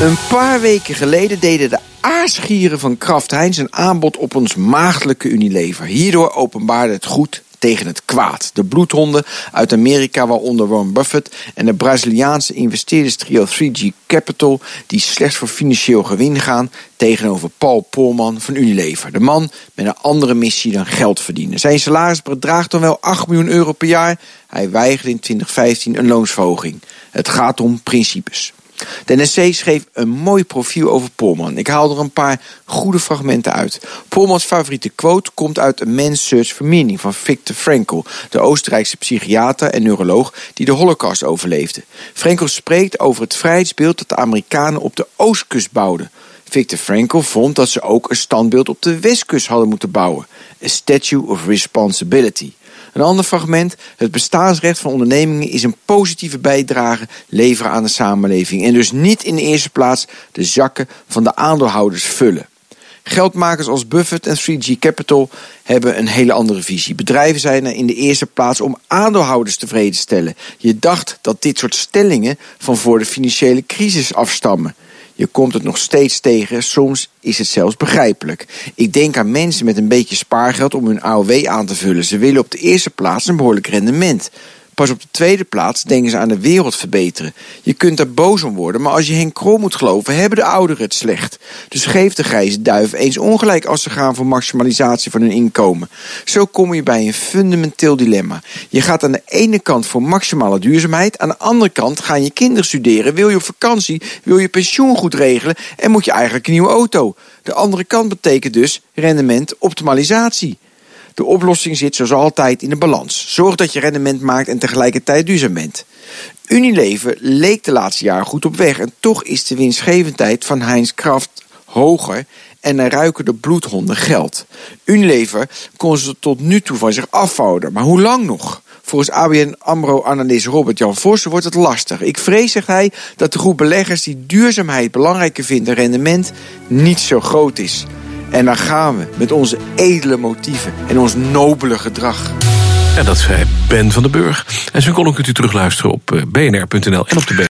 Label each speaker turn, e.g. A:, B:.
A: Een paar weken geleden deden de aarsgieren van Kraft Heinz een aanbod op ons maagdelijke Unilever. Hierdoor openbaarde het goed tegen het kwaad. De bloedhonden uit Amerika, waaronder Warren Buffett en de Braziliaanse investeerderstrio 3G Capital, die slechts voor financieel gewin gaan, tegenover Paul Polman van Unilever. De man met een andere missie dan geld verdienen. Zijn salaris bedraagt dan wel 8 miljoen euro per jaar. Hij weigerde in 2015 een loonsverhoging. Het gaat om principes. De NSC schreef een mooi profiel over Polman. Ik haal er een paar goede fragmenten uit. Polmans favoriete quote komt uit A Man's Search for Meaning van Viktor Frankl, de Oostenrijkse psychiater en neuroloog die de Holocaust overleefde. Frankl spreekt over het vrijheidsbeeld dat de Amerikanen op de oostkust bouwden. Viktor Frankl vond dat ze ook een standbeeld op de westkust hadden moeten bouwen. A Statue of Responsibility. Een ander fragment. Het bestaansrecht van ondernemingen is een positieve bijdrage leveren aan de samenleving. En dus niet in de eerste plaats de zakken van de aandeelhouders vullen. Geldmakers als Buffett en 3G Capital hebben een hele andere visie. Bedrijven zijn er in de eerste plaats om aandeelhouders tevreden te stellen. Je dacht dat dit soort stellingen van voor de financiële crisis afstammen. Je komt het nog steeds tegen, soms is het zelfs begrijpelijk. Ik denk aan mensen met een beetje spaargeld om hun AOW aan te vullen. Ze willen op de eerste plaats een behoorlijk rendement. Pas op de tweede plaats denken ze aan de wereld verbeteren. Je kunt daar boos om worden, maar als je Henk Krol moet geloven, hebben de ouderen het slecht. Dus geef de grijze duif eens ongelijk als ze gaan voor maximalisatie van hun inkomen. Zo kom je bij een fundamenteel dilemma. Je gaat aan de ene kant voor maximale duurzaamheid, aan de andere kant gaan je kinderen studeren, wil je op vakantie, wil je pensioen goed regelen en moet je eigenlijk een nieuwe auto. De andere kant betekent dus rendement optimalisatie. De oplossing zit zoals altijd in de balans. Zorg dat je rendement maakt en tegelijkertijd duurzaam bent. Unilever leek de laatste jaren goed op weg en toch is de winstgevendheid van Heinz Kraft hoger en er ruiken de bloedhonden geld. Unilever kon ze tot nu toe van zich afhouden, maar hoe lang nog? Volgens ABN AMRO-analyst Robert-Jan Vossen wordt het lastig. Ik vrees, zegt hij, dat de groep beleggers die duurzaamheid belangrijker vindt dan rendement niet zo groot is. En dan gaan we met onze edele motieven en ons nobele gedrag.
B: En dat zei Ben van den Burg. En zijn column kunt u terugluisteren op eh, bnr.nl en op de BNR.